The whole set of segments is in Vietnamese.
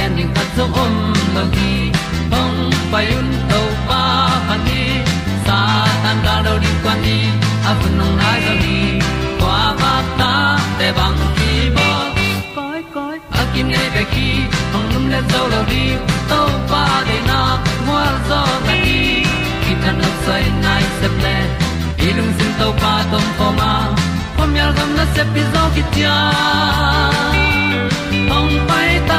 pi zo gen zo om lo gi hong pai un to pa pa ni sa tan da do di kwan ni a bu nong nai zo ni kwa ba ta te bang ki bo koi koi a kim nei be ki hong lum le zo lo di to pa de na mo zo ta ni ki tan no sai nai se ple ilung sin to pa tom ko ma. Pom yal gam na se pi zo ki tia hong pai ta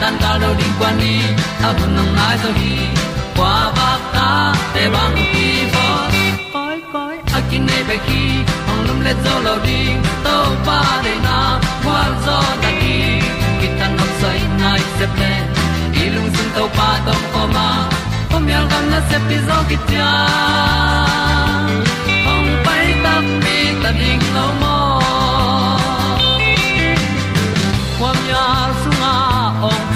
tan cao do đi qua đi, ta bu nang mai zo gi qua ba ta te bang ki bo koi koi a kin nei be ki ong lum le zo lo di to pa de na kwa zo ta ki ki tan nok sai nai se ple lung sun to pa tom ko ma. Pom yal gam na se pi zo ki tia ong pai ta mi ta ding lo mo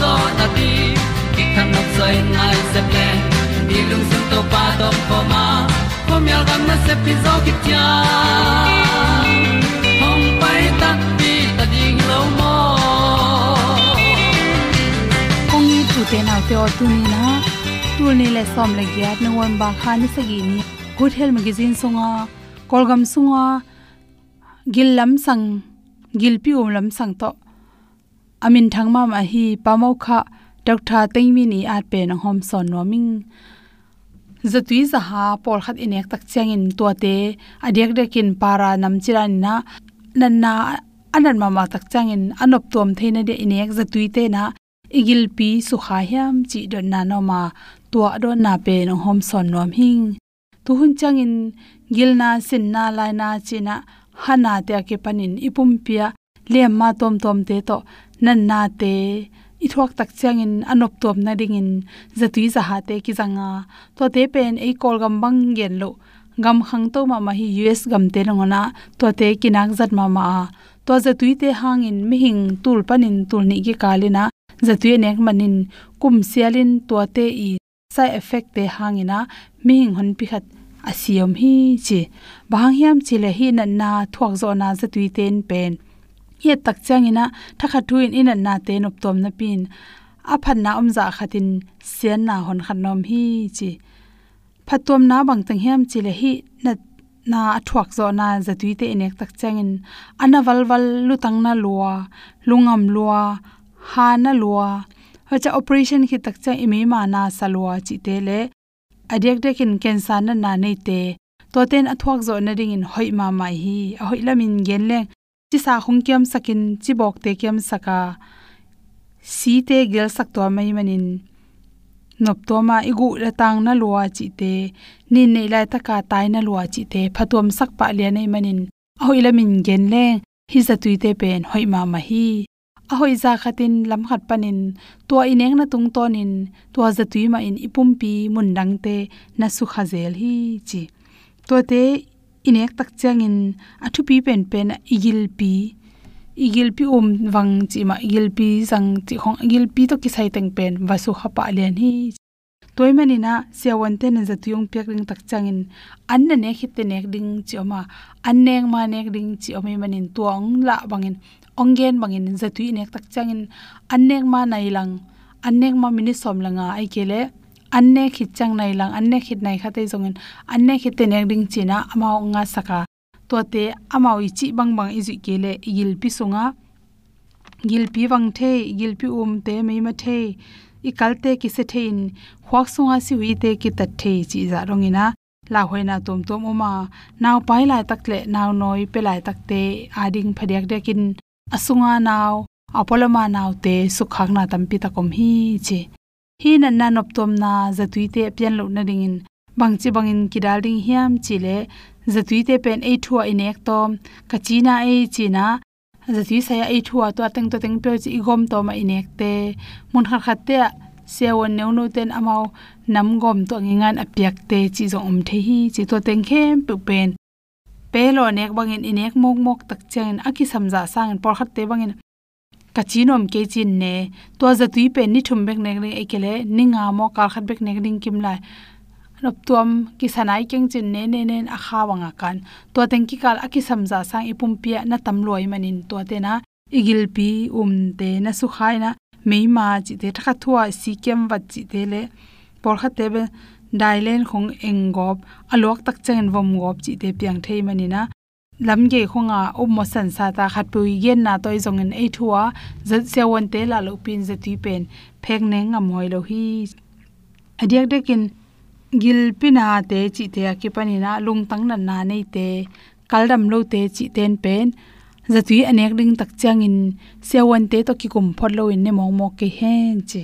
zo na di ki kan nok sai nai se ple ni lung sun to pa do ko ma. Ko mi al gam na se pi zo ki tia hong pai ta pi ta ding lo mo ong ni tu te nau te o tu ni na tu ni le som le gya nuam ba kha ni sagi ni good health magazine songa kolgam sunga gil lam sang gil pi um lam sang to amin thang ma ma hi pamau kha dr tengmi ni at pe na hom son no ming. Zatui za ha por khat inek tak chang in to te adek dekin para nam chiran na, nan na, anan mama tak chang in, anop tom theina de inek zatui te na, igil pi su kha hiam, chi don na no ma, tua do na pe no hom son nom hing. Tu hun chang in, gil na sin na lai na china hana te ke panin ipum pia le ma tom tom te to nan na te i thuak tak chang in anop top na ding in zatui za ha te ki zanga to te pen ei kol gam bang gen lo, gam khang to ma ma hi us gam te rangona to te kinak zat ma ma to zatui te hang in mi hing tul panin tul ni ki kalina, zatui nek manin kum sialin to te i sai effect te hangina mi hing hon pi khat asiam hi chi. Bang hiam chile hi na na thuak zo na zatui ten pen he tak changina, thakha thuin in na te nop tom na pin. A phan na om za khatin sian na hon khan nom hi chi. Phatom na bang tang hem chi le hi na na athuak zo na zatui te inek tak changin. Ana wal wal lutang na lua, lungam lua, ha na lua. Hacha operation khi tak cha imi ma na salwa chi te le. Adek dekin cancer na na nei te. To ten athuak zo na ring in hoi ma mai hi. A hoi lamin gen leng chi sa khong kiam sakin chi bok te kiam saka si te gel sak to mai manin. Nop to ma igu la tang na luwa chi te ni nei lai ta ka tai na luwa chi te phatom sak pa le nei manin. A hoi lamin gen le, hi za tui te pen hoi ma ma hi. A hoi za khatin lam khat panin to ineng na tung tonin to za tui ma in ipum pi mun dang te na su kha zel hi chi. To te inek tak changin athu pi pen pen igil pi. Igil pi om wang chi ma, igil pi sang chi khong, igil pi to ki sai teng pen wasu khapa lian hi. Toy mani na sewon te na zatiyong pek ring tak changin an na ne khit te nek ding chi oma an neng ma nek ding chi omi manin tuang la bangin ongen bangin za zatui nek tak changin an nek ma nai lang, an nek ma mini som langa ai kele anne khit chang nai lang, anne khit nai khate zongin. Anne khit te ne ding china amao nga saka. To te amao i chi bang bang izu kele igil pi sunga gil pi wang the, gil pi um te me ma the. I kalte ki se thein hwak sunga si wi te ki tat the chi za rongina la hoina tom tom oma naw pai lai tak le naw noi pe lai tak te ading phadiak dekin asunga naw apoloma naw te, sukhak na tampi takom hi che hi na na nop tom na zatui te pian lo na ding in bang dingin bangchi bangin kidal ding hiam chi le zatui te pen e thua in ek tom ka chi na kachina chi na zatui saya e thua to teng to teng pe chi igom to ma in ek te mun khar khat te sewon neu no ten amao nam gom to ngingan apyak te chi zo om the hi. Chi to teng khem pu pen. Pe lo nek bangin inek mok mok tak chen aki samja sang por khat te bangin kachinom ke chin ne to za tui pe ni thum bek nek ring ekele ninga mo kal khat bek nek ring kim lai. Nop tuam, ki sanai keng chin ne ne nen a kha wanga kan. To teng ki kal aki samja sang ipum pia na tam loi manin. To te na igil pi um te na su khai na meima chi te thakha thua, si kem wat chi te le. Por kha te be dailen khong engop alok tak chen vom gop chi te piang thei manina lam ge khonga ummo san sa ta khat pu yen na toy zong en ei thua, zat se won te la lo pin za ti pen. Phek ne nga moi lo hi. Adiak de kin gil pina te chi te ki pani na lung tang na na nei te. Kaldam lo te chi ten pen. Za tui anek ding tak chang in se won te to ki kum phot lo in ne mong mo ke hen che.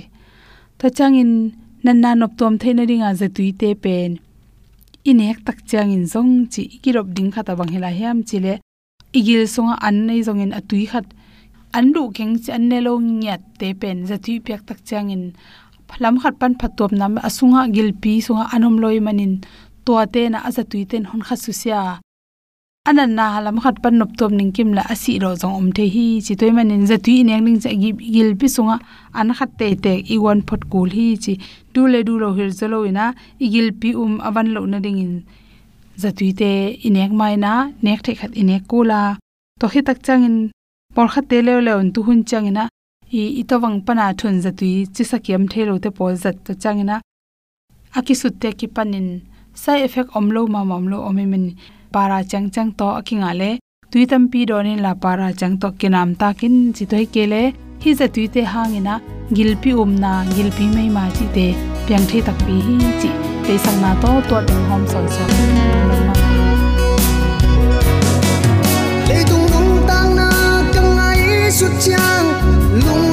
To chang in nan na nop tom the na ringa za tui te pen inek tak chang in zong chi ikirop ding khata bang hela hiam chile igil songa an nei zong in atui khat an du keng chi an ne lo nyat te pen za thui pek tak chang in phlam khat pan phatop nam asunga gilpi sunga anom loi manin to te na aza tui ten hon kha susia anan na halam khat pan nop tom ning kim la asi ro jong om the hi. Chi toy manin za tui nek ning za gi gil pi sunga. An khat te te i wan phot kul hi chi du le du lo hir zalo ina. I gil pi um awan lo na ding in za tu te inek mai na. Nek the khat inek kula to hi tak chang in por khat te le le on tu hun chang ina. I itawang pana thun za tu chi sakiam the lo te pol zat to chang ina. Aki sutte ki panin side effect omlo ma mamlo omemin para chang chang to akinga le. Tuitam pi donin la para chang to kinam ta kin chi toi kele hi za tuite hangina gilpi umna gilpi mai ma chi te pyang the tak pi hi chi. Te sang na to to ding hom son son le dung dung tang na kang ai su chang lung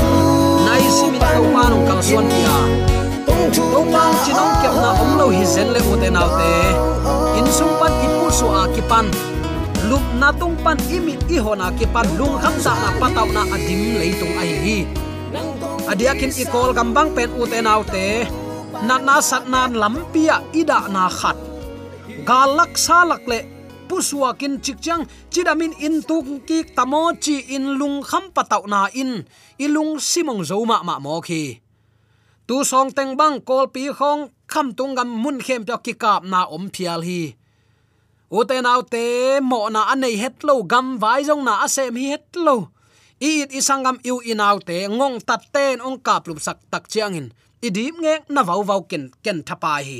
suan pia tung pa chi nong kep na om lo hi zen le u te nau te in sum pan ki pu su a ki pan. Lup na tung pan imit i hona ki pan. Lung kham sa na pataw na adim leitung ai hi. Adiakin i kol gambang pen u te nau te na na sat nan lampia ida na khat galak salak le pusuakin chikchang chidamin in tung ki tamo chi in lung kham patau na in. Ilung simong zoma ma mo khi tu song teng bang kol pi khong, kham tung gam mun khem pyo ki kap na om phial hi. Ute nau te, mo na anei het lo, gam vai jong na asem hi het lo. I it isangam iu inaw te, ngong tat ten ong kap lup sak tak chiang in. Idim nge na vau vau ken ken thapa hi.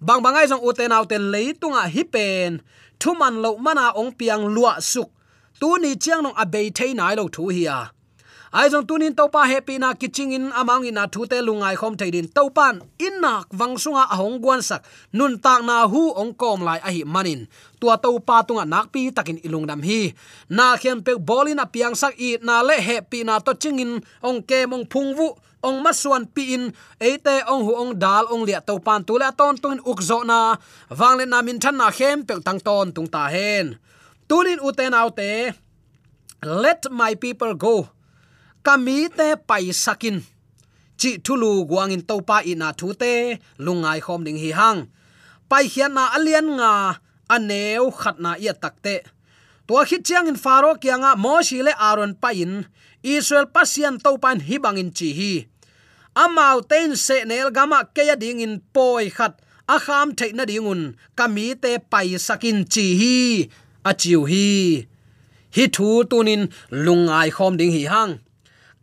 Bang bangai jong uten tung leitunga hi pen. Thuman lo mana ong piang lua suk. Tu ni chiang nong abei thei nai lo thu hi a ai jong tunin topa happy na kiching in amang in na thu te lungai khom theidin topan innak wangsunga ahong guan sak. Nun tak na hu ong kom lai a hi manin. Tua topa tunga nak pi takin ilung dam hi. Na khem pe bolin a piang sak i na le happy na to chingin ong ke mong phungwu ong masuan pi in. Ate ong hu ong dal ong lia to pan tu la ton tung uk zo na. Wang le na min than na khem pe tang ton tung ta hen. Tunin uten autte let my people go kami te pai sakin. Chi thulu guang in topa ina thu te, lungai khom ding hi hang. Pai hian na alian nga, aneu khatna ya takte to khit chiang in faro kianga mo shile aron pain israel pasian topan hibang hi chi hi. Amau ten se nel gama keya ding in poi khat. Akham theina dingun kami te pai sakin chi hi. Achiu hi. Hi thu tunin lungai khom ding hi hang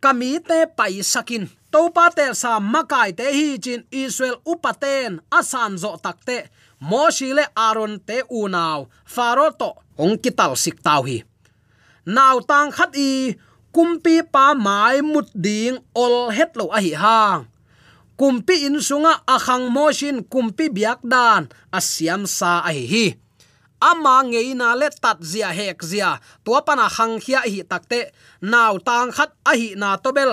kami te pai sakin. Topa te sa makai te hi chin israel upaten asan zo takte moshile aron te unaw faro to ong kital sik taw hi. Naw tang khat i, kumpi pa mai mut ding ol het lo a hi hang kumpi in sunga akhang moshin kumpi biak dan asiam sa a hi hi ama ngeina le tat zia hek zia. To pana hang khia hi takte naw tang khat a hi na to bel.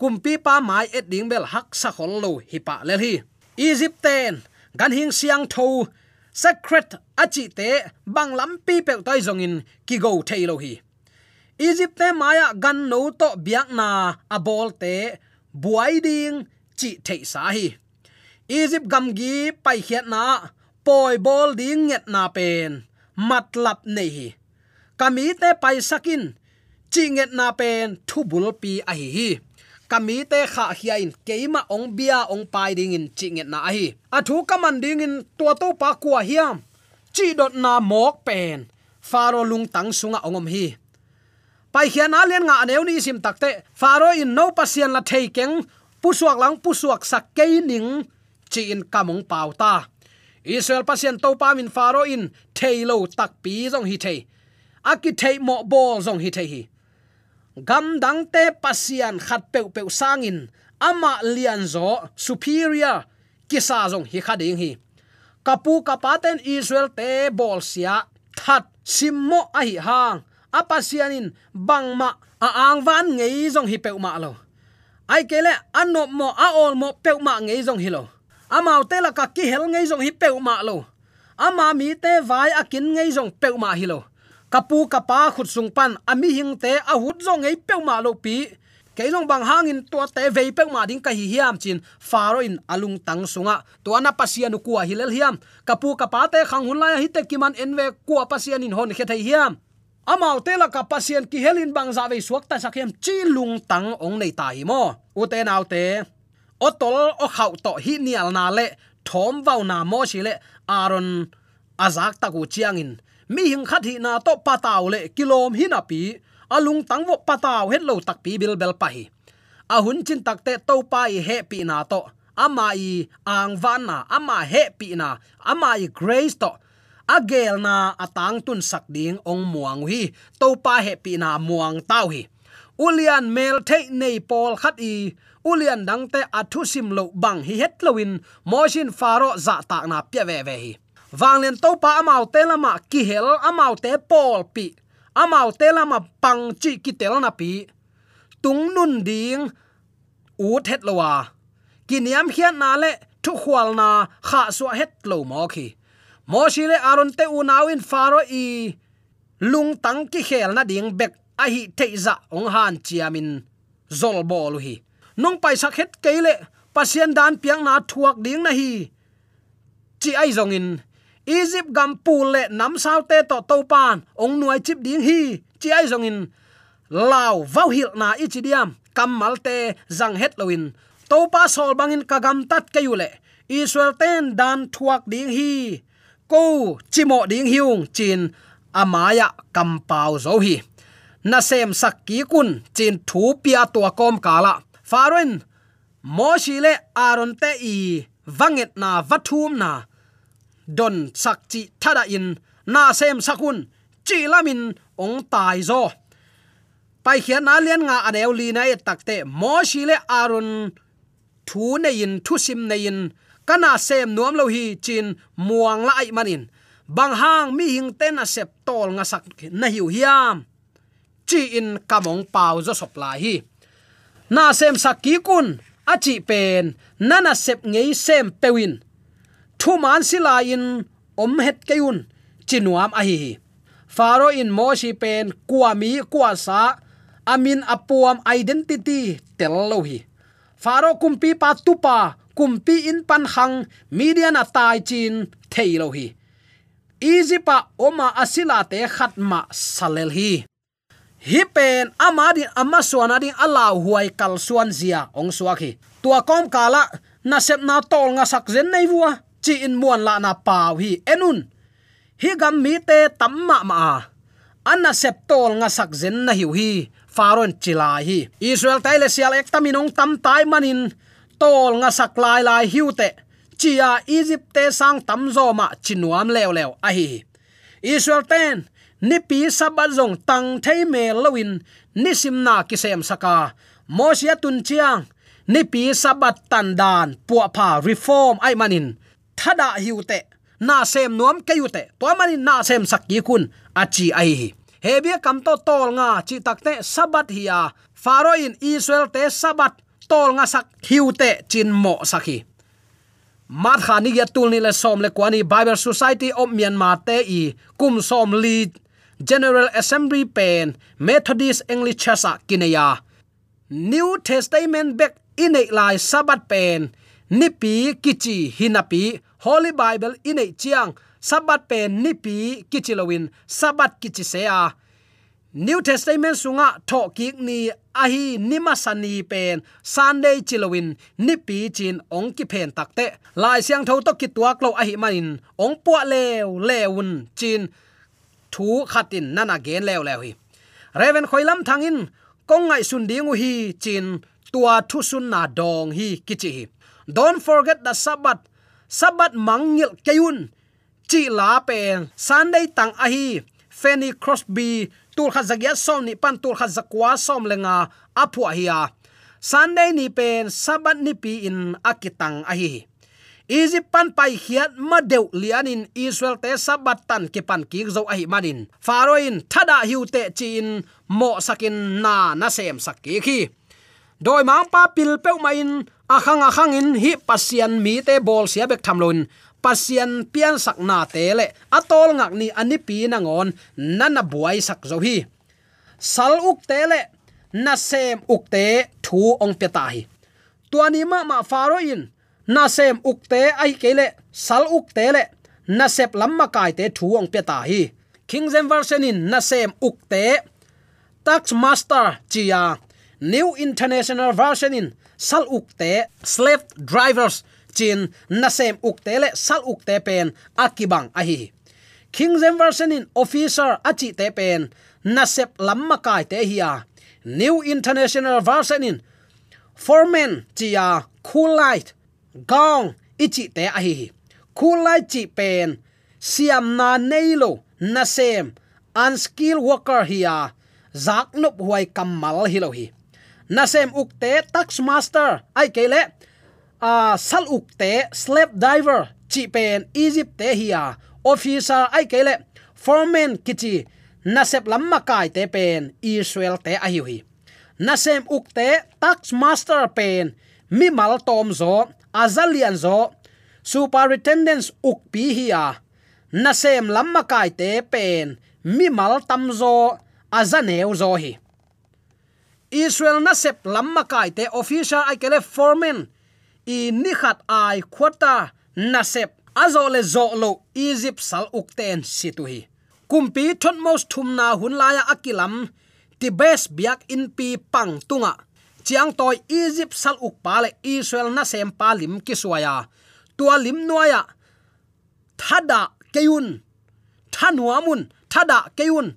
Kumpi pa mai et ding bel hak sa khol lo hi pa le hi. Egypten, gan hing siang tho. Secret achi te bang lam pi pe tai zong in ki go thailo hi. Egypt te maya gan no to biak na a bol te buai ding chi thei sa hi. Egypt gam gi pai khiat na poi bol ding nget na pen. Matlap nei hi. Kami te pai sakin. Chi nget na pen, thu bul pi a hi hi. Kami te kha hiain keima ong bia ong pai ding in chi nget na hi. A thu kaman ding in to to pa kwa hiam. Chi dot na mok pen. Faro lung tang sunga ongom hi. Pai khian alian nga aneu ni sim takte faro in no pasian la thei keng. Pusuak lang pusuak sak ke ning. Chi in kamong pauta israel pasien to pa min faro in thailo tak pi jong hi thei. Aki thei mo bol jong hi thei hi. Gam dang te pasian khat pe pe sangin ama lian zo superior kisa jong hi khading hi. Kapu kapaten israel te bol sia that simmo a hi hang apasianin bangma a ang van ngei jong hi peuma lo. Ai kele anop mo a ol mo peuma ngei jong hi lo amau te la ka ki hel ngei jong hi peuma lo. Ama mi te vai akin ngei jong peuma hi lo. Kapu kapa khut sung pan, ami hing te a hut jong ngei peuma lo pi. Keilong bang hangin to te vei pe ma ding ka hi hiam chin, faro in alung tang sunga. To ana pasianu a hilel hiam. Kapu kapa te khang hun la hi te kiman enwe a pasian in hon khe thai hiam. Amau te la ka pasien ki helin bang za ve suak ta sakhem chi lung tang ong nei ta hi mo. U te nau te o tol o khau to hi nial na le, thom vau na mo si le aron azak ta ku chiang in. Mi hing khat hi na to pataw le, kilom hi na pi, alung tang tangwo pataw het lo tak pi bil bel pa hi. A hun chin tak te to pa i he pi na to ama i ang van na ama he pi na ama i grace to. Agel na atang tun sak ding ong muang hi to pa he pi na muang tau hi ulian mel thei nei pol khat i. Ulian dang te athu sim lo bang hi het lowin mojin faro za tak na pya ve ve hi. Wanglen to pa amau te lama ki hel amau te pol pi. Amau te lama pang chi ki tel na pi. Tung nun ding. U het lowa kiniam hian na le thu khwal na kha su het lo mo khi. Mo shi le aron te u nawin faro i. Lung tang ki khel na ding bek a hi teiza ong han chiamin zol bol hi. Nong pai sak het keile, pasien dan piang na thuak ding na hi. Chi ai zong in, egypt gam pule le nam sao te to to pan, ong nuai chip ding hi. Chi ai zong in, lao vau hil na ichidiam kamal te zang het loin to pa sol bangin kagam tat kayule israel ten dan thuak ding hi. Ko chimo ding hiung chin, amaya kampau zo hi na sem sak ki kun, chin thu pia to kom kala. Farin moshi le aron te i wanget na vathum na. Don sak chi thada in na sem sakun, chi lamin ong tai zo. Pai khian na lian nga aneu li na e takte mo shi le aron thu ne in, thu sim ne in. Kana sem nuam lo hi chin muang lai manin. Bang hang mi hing ten a sep tol nga sak na hiu hiam chi in kamong pau zo sop lai hi. Na sem sakki kun kun chi pen nana sep ngei sem pewin. Thu man sila in, om het keun chinuam a hi faro in mo si pen kuami mi amin apuam identity tello hi. Faro kumpi pa tupa kumpi in pan hang, media na tai chin theilo hi. Hi pa oma asila te khatma salel hi hi pen ama din ama suana din ala huai kal suan zia. Ong suaki tua kom kala na sep na tol nga sak zen nei bua chi in muan la na pau hi. Enun. Hi gam mi te tamma ma anna sep tol nga sak zen na hiu hi. Faron chila hi. Israel taile sial ek taminong tam tai manin. Tol nga sak lai lai hiu te. Chia egypt te sang tam zo ma chinuam lew lew a hi. Israel ten ni pi sabazong tang thei me lowin ni simna kisem saka mosia tun chiang, ni pi sabat tan dan puwa pha reform ai manin. Thada hiute na sem nuam kayute to manin na sem sakki kun achi ai hi. Hebia kam to tol nga, chi takte sabat hiya faro in israel te sabat tol nga sak hiute chin mo sakhi mat khani ya tul ni le som le kwani bible society of myanmar te i kum som lead general assembly pen, methodist english church kinaya new testament back in a lai sabat pen, nipi kichi hinapi, holy bible inei chiang sabat pen, nipi kichilowin sabat kichi sea. New testament sunga tho ki ni ahi Nimasani pen, sunday chilowin nipi chin ong ki pen takte lai siang tho to ki tuak lo ahi manin, ong pu lew lewun chin thu khatin nana gen leo leo hi. Reven khoilam thangin kong ngai sun dingu hi, chin tua thu sun na dong hi kichi hi. Don't forget the sabbath. Sabbath mangil kayun chi la pen sunday tang ahi fanny crosby, tur kha zagya som ni pan, tur kha zakwa som lenga apua ahia sunday ni pen sabat ni pi in akitang ahi egypt pan pai khiat ma deu lianin israel te sabat tan ke pan ki zo ahi manin. Faroin thada hiu te chin mo sakin na na sem sakki khi doi mang pa pil pe ma in akhang akhang in hi pasian mi te bol sia bek thamlon pasian pian sak na te le atol ngak ni ani pi na ngon nana buai sak zo hi. Sal uk te le, na sem uk te thu ong pe ta hi tuani ma ma faroin na sem ukte ai kele sal ukte le. Na sep lamma kai te thuong pe ta hi. King version in na sem ukte tax master chia, new international version in sal ukte slave drivers chin, na sem ukte le, sal ukte pen, akibang a hi. King version in officer achi te pen, na sep lamma kai te hiya new international version in foreman chia, cool light gong, ichi te a hi cool chi pen. Siam na neilo na sem. Unskilled worker hiya zak nup huai kamal hi lo hi. Na sem ukte tax master ai kele a sal ukte slave diver chi pen egypt te hiya officer, ai kele foreman kichi. Na sep lamma kai te pen israel te a hi na sem ukte tax master pen. Mi mal tom zo azalian zo superintendents ukpi hiya na sem lamma kai te pen mi mal tam zo azaneu zo hi israel na sep lamma kai te official ai kele foreman, i nikhat ai quota na sep azo le zo lo egypt sal ukten situ hi kumpi thot most thum na hun akilam ti best biak in pi pang tunga chiang toy egypt, sal uk pa le israel na sem pa lim ki suaya tua lim noya thada keun thanuamun thada keun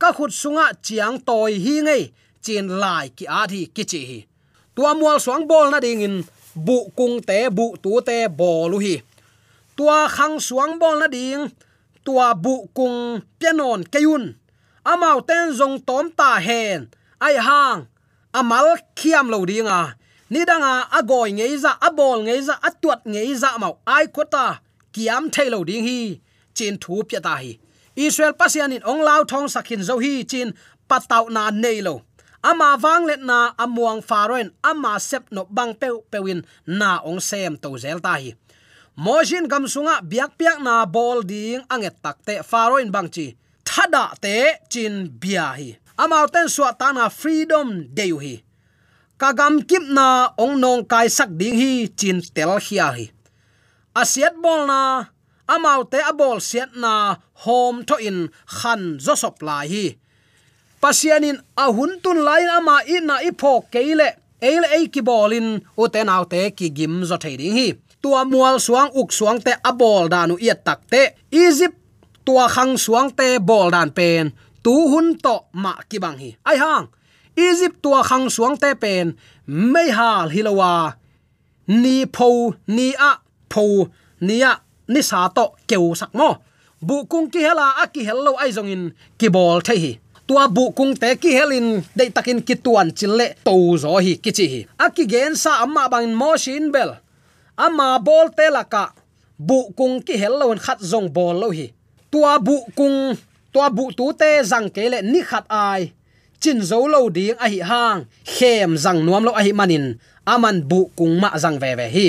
ka khut sunga, chiang toy hi ngei chin lai, ki a thi, ki chi hi. Tua mual suang bol na ding in. Bu kung te, bu tu te bolu hi. Tua khang suang bol na ding. Tua bu kung pianon keun amau ten zong tom ta hen. Ai hang amal khiam lo dinga ni danga agoi ngei za abol ngei za atuat ngei za mau ai khota kiam thailo ding hi. Chin thu pya ta hi. Israel pasian in ong lao thong sakhin zo hi, chin patau na nei lo. Ama wang let na amuang faroin ama sep no bang pe pewin na ong sem to zel ta hi. Mojin gamsunga biak piak na bol ding anget takte faroin bang chi. Thada te, chin bia hi amau ten suwa tana freedom deu hi. Kagam kip na ong nong kai sak ding hi chin tel khia hi. Asiat bol na amau te abol siat na home to in khan josop lai hi. Pasianin ahun tun lain ama na ipo keile, eile ei ki bolin uten autte ki gim zo thading hi. Tua mual suang uk suang te abol danu iat takte egypt, tua khang suang te bol dan pen tu hun to ma ki bang hi. Ai hang, egypt tua khang suang te pen mai hal hilowa ni pho ni a pho ni a, ni sa to keu sak mo. Bu kung ki hela a ki hello ai zong in, ki bol the hi. Tua bu kung te ki helin dei takin ki tuan chille to zo hi, ki chi hi. A ki gen sa amma bang mo shin bel. Amma bol te laka bu kung ki hello khat zong bol lo hi. Tua bu kung tua bu tu te zang ke le ni khat ai. Chin zo lo ding a hi hang khem zang nuam lo a hi manin. Aman bu kung ma zang ve ve hi.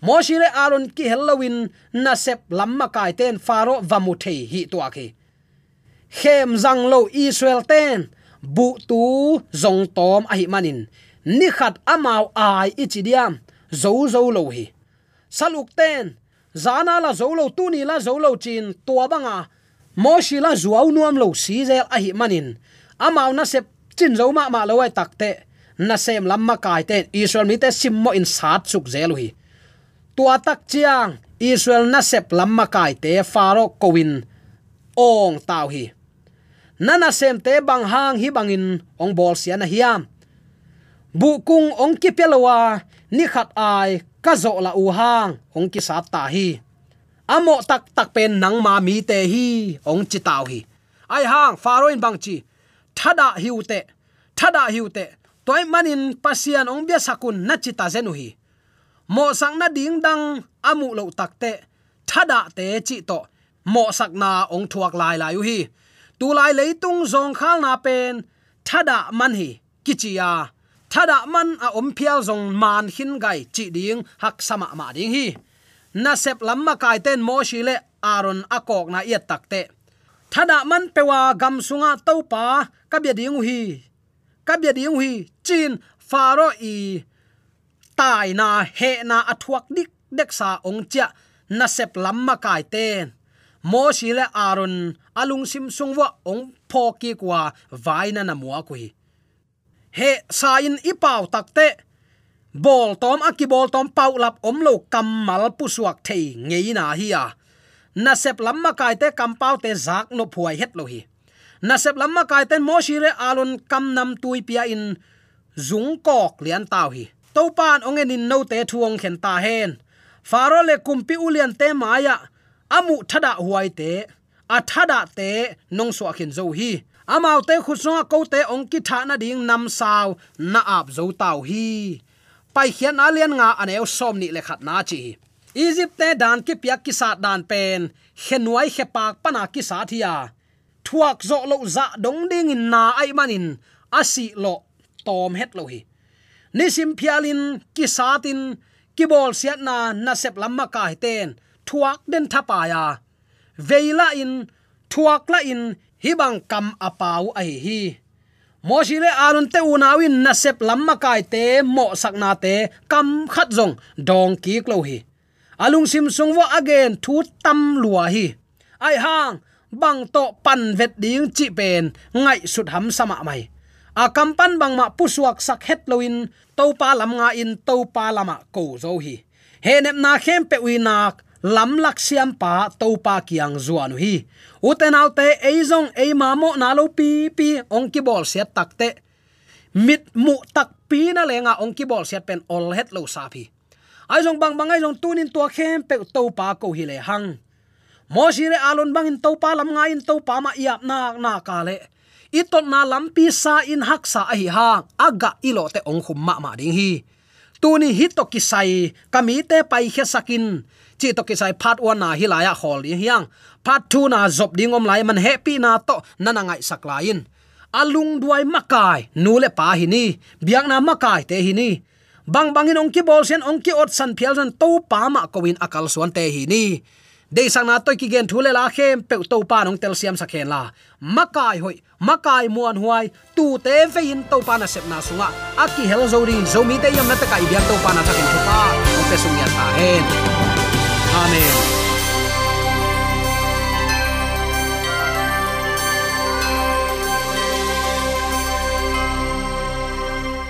Mo shi le aron ki halloween na sep lamma kai ten faro vamu the hi to ki khem zang lo israel ten bu tu zong tom a hi manin. Ni khat amau ai ichidiam zo zo lo hi. Saluk ten zana la zo lo tu ni la zo lo chin tua banga à mo shi la zuaw nuam lo si zel a hi manin. Amau na sep chin zo ma ma lo takte na sem lamma kai ten israel mi te simmo in sat suk zelu hi. Tua tak chiang, israel na sep lamma kai te faro kowin ong tau hi. Nana sem te bang hang hi bangin ong bol sia na hiam. Bu kung ong ki pelowa ni khat ai ka zo la u hang, ong ki sat ta hi amo tak tak pen nang ma mi te hi, ong chi tau hi. Ai hang, faroin bang chi. Thada hiute thada hiute toy manin pasian ong bia sakun na chi ta zenu hi. Mo sang na ding dang amu lo takte thada te chi to. Mo sak na ong thuak lai lai hi. Tu lai tung zong khal na pen. Thada man hi kichia thada man a om phial zong man hin gai chi ding hak sama ma ding hi na sep lamma kai ten mo shi le aron akok na yet takte thada man pewa gam sunga topa kabya ding hi kabya ding hi chin faro i. Tai na he na athuak dik dek sa ong cha na sep lamma kai ten mo shi le aron alung sim sungwa ong phoki kwa vaina na muwa ku hi he sa in ipaw takte bol tom, aki bol tom, pau lap om lo kamal pu suak thei ngei na hi à. ya na sep lamma kai te kam pau te zak no phuai het lo hi. Na sep lamma kai ten mo shi re alon kam nam tui pia in zung kok lian tau hi. To pan ongen in no te thuong khen ta hen faro le kumpi ulian te maya amu thada huai te a thada te nong so khin zo hi. Amau te khu ko te ong ki thana ding nam sao na ap zo tau hi pai khian alian nga aneu som ni le khat na chi. Egypt te dan ki piak ki sa dan pen khenuai khe pak pana ki sa thia thuak zo lo za dong ding in na ai manin asi lo tom het lo hi. Nisim phialin ki satin ki bol siat na na sep lamma ka ten, thuak den thapa ya. Veila in, thuak la in hibang kam apau ai hi mo shi le alun te unawin nasep lamma kai te, mo sakna te, kam khat zong, dong ki klo hi. Alung sim sung wa again, thu tam lua hi. Ai hang, bang to pan vet ding chi pen, ngai sut ham sama mai. A kampan bang ma puswak sak het loin to pa lam nga in to pa lama ko zo hi. He nep na khem pe wi nak lam lak siam pa to pa kiang zuan hi uten autte eizong e ma mo na lo pi pi ong ki bol tắc takte. Mit, mu, tak, pi, na, lenga ong ki bol set pen, ol, het, lo, sa phi ai jong bang bang ai jong tunin, tua, khem, pe to pa ko hi, le, hang. Mo, shi, re alon bang, in to pa lam, nga, in to pa ma iap na na, ka, le. Itot, na lampi sa, in, hak, sa hi ha, aga, ilo, te, ong, khum, ma ma, ding, hi. Tuni hit to kisai kamite pai, khe, sakin chi to kisai part 1 na hilaya hol hiang. Part 2 na zop ding om lai man happy na to nana ngai saklain. Alung duai makai, nule pa hi ni biang na makai te hi ni bang bangin ong ki bol sen ong ki ot san phial san to pa ma ko win akal suan te hi ni de sang na to ki gen thule la khem pe to pa nong tel siam sakhen la. Makai hoi, makai muan huai, tu te ve in to pa na sep na sunga. Aki hel zo rin zo mi te yam na ta kai biang to pa na ta kin pa. Ong pe sung ya ta hen. Amen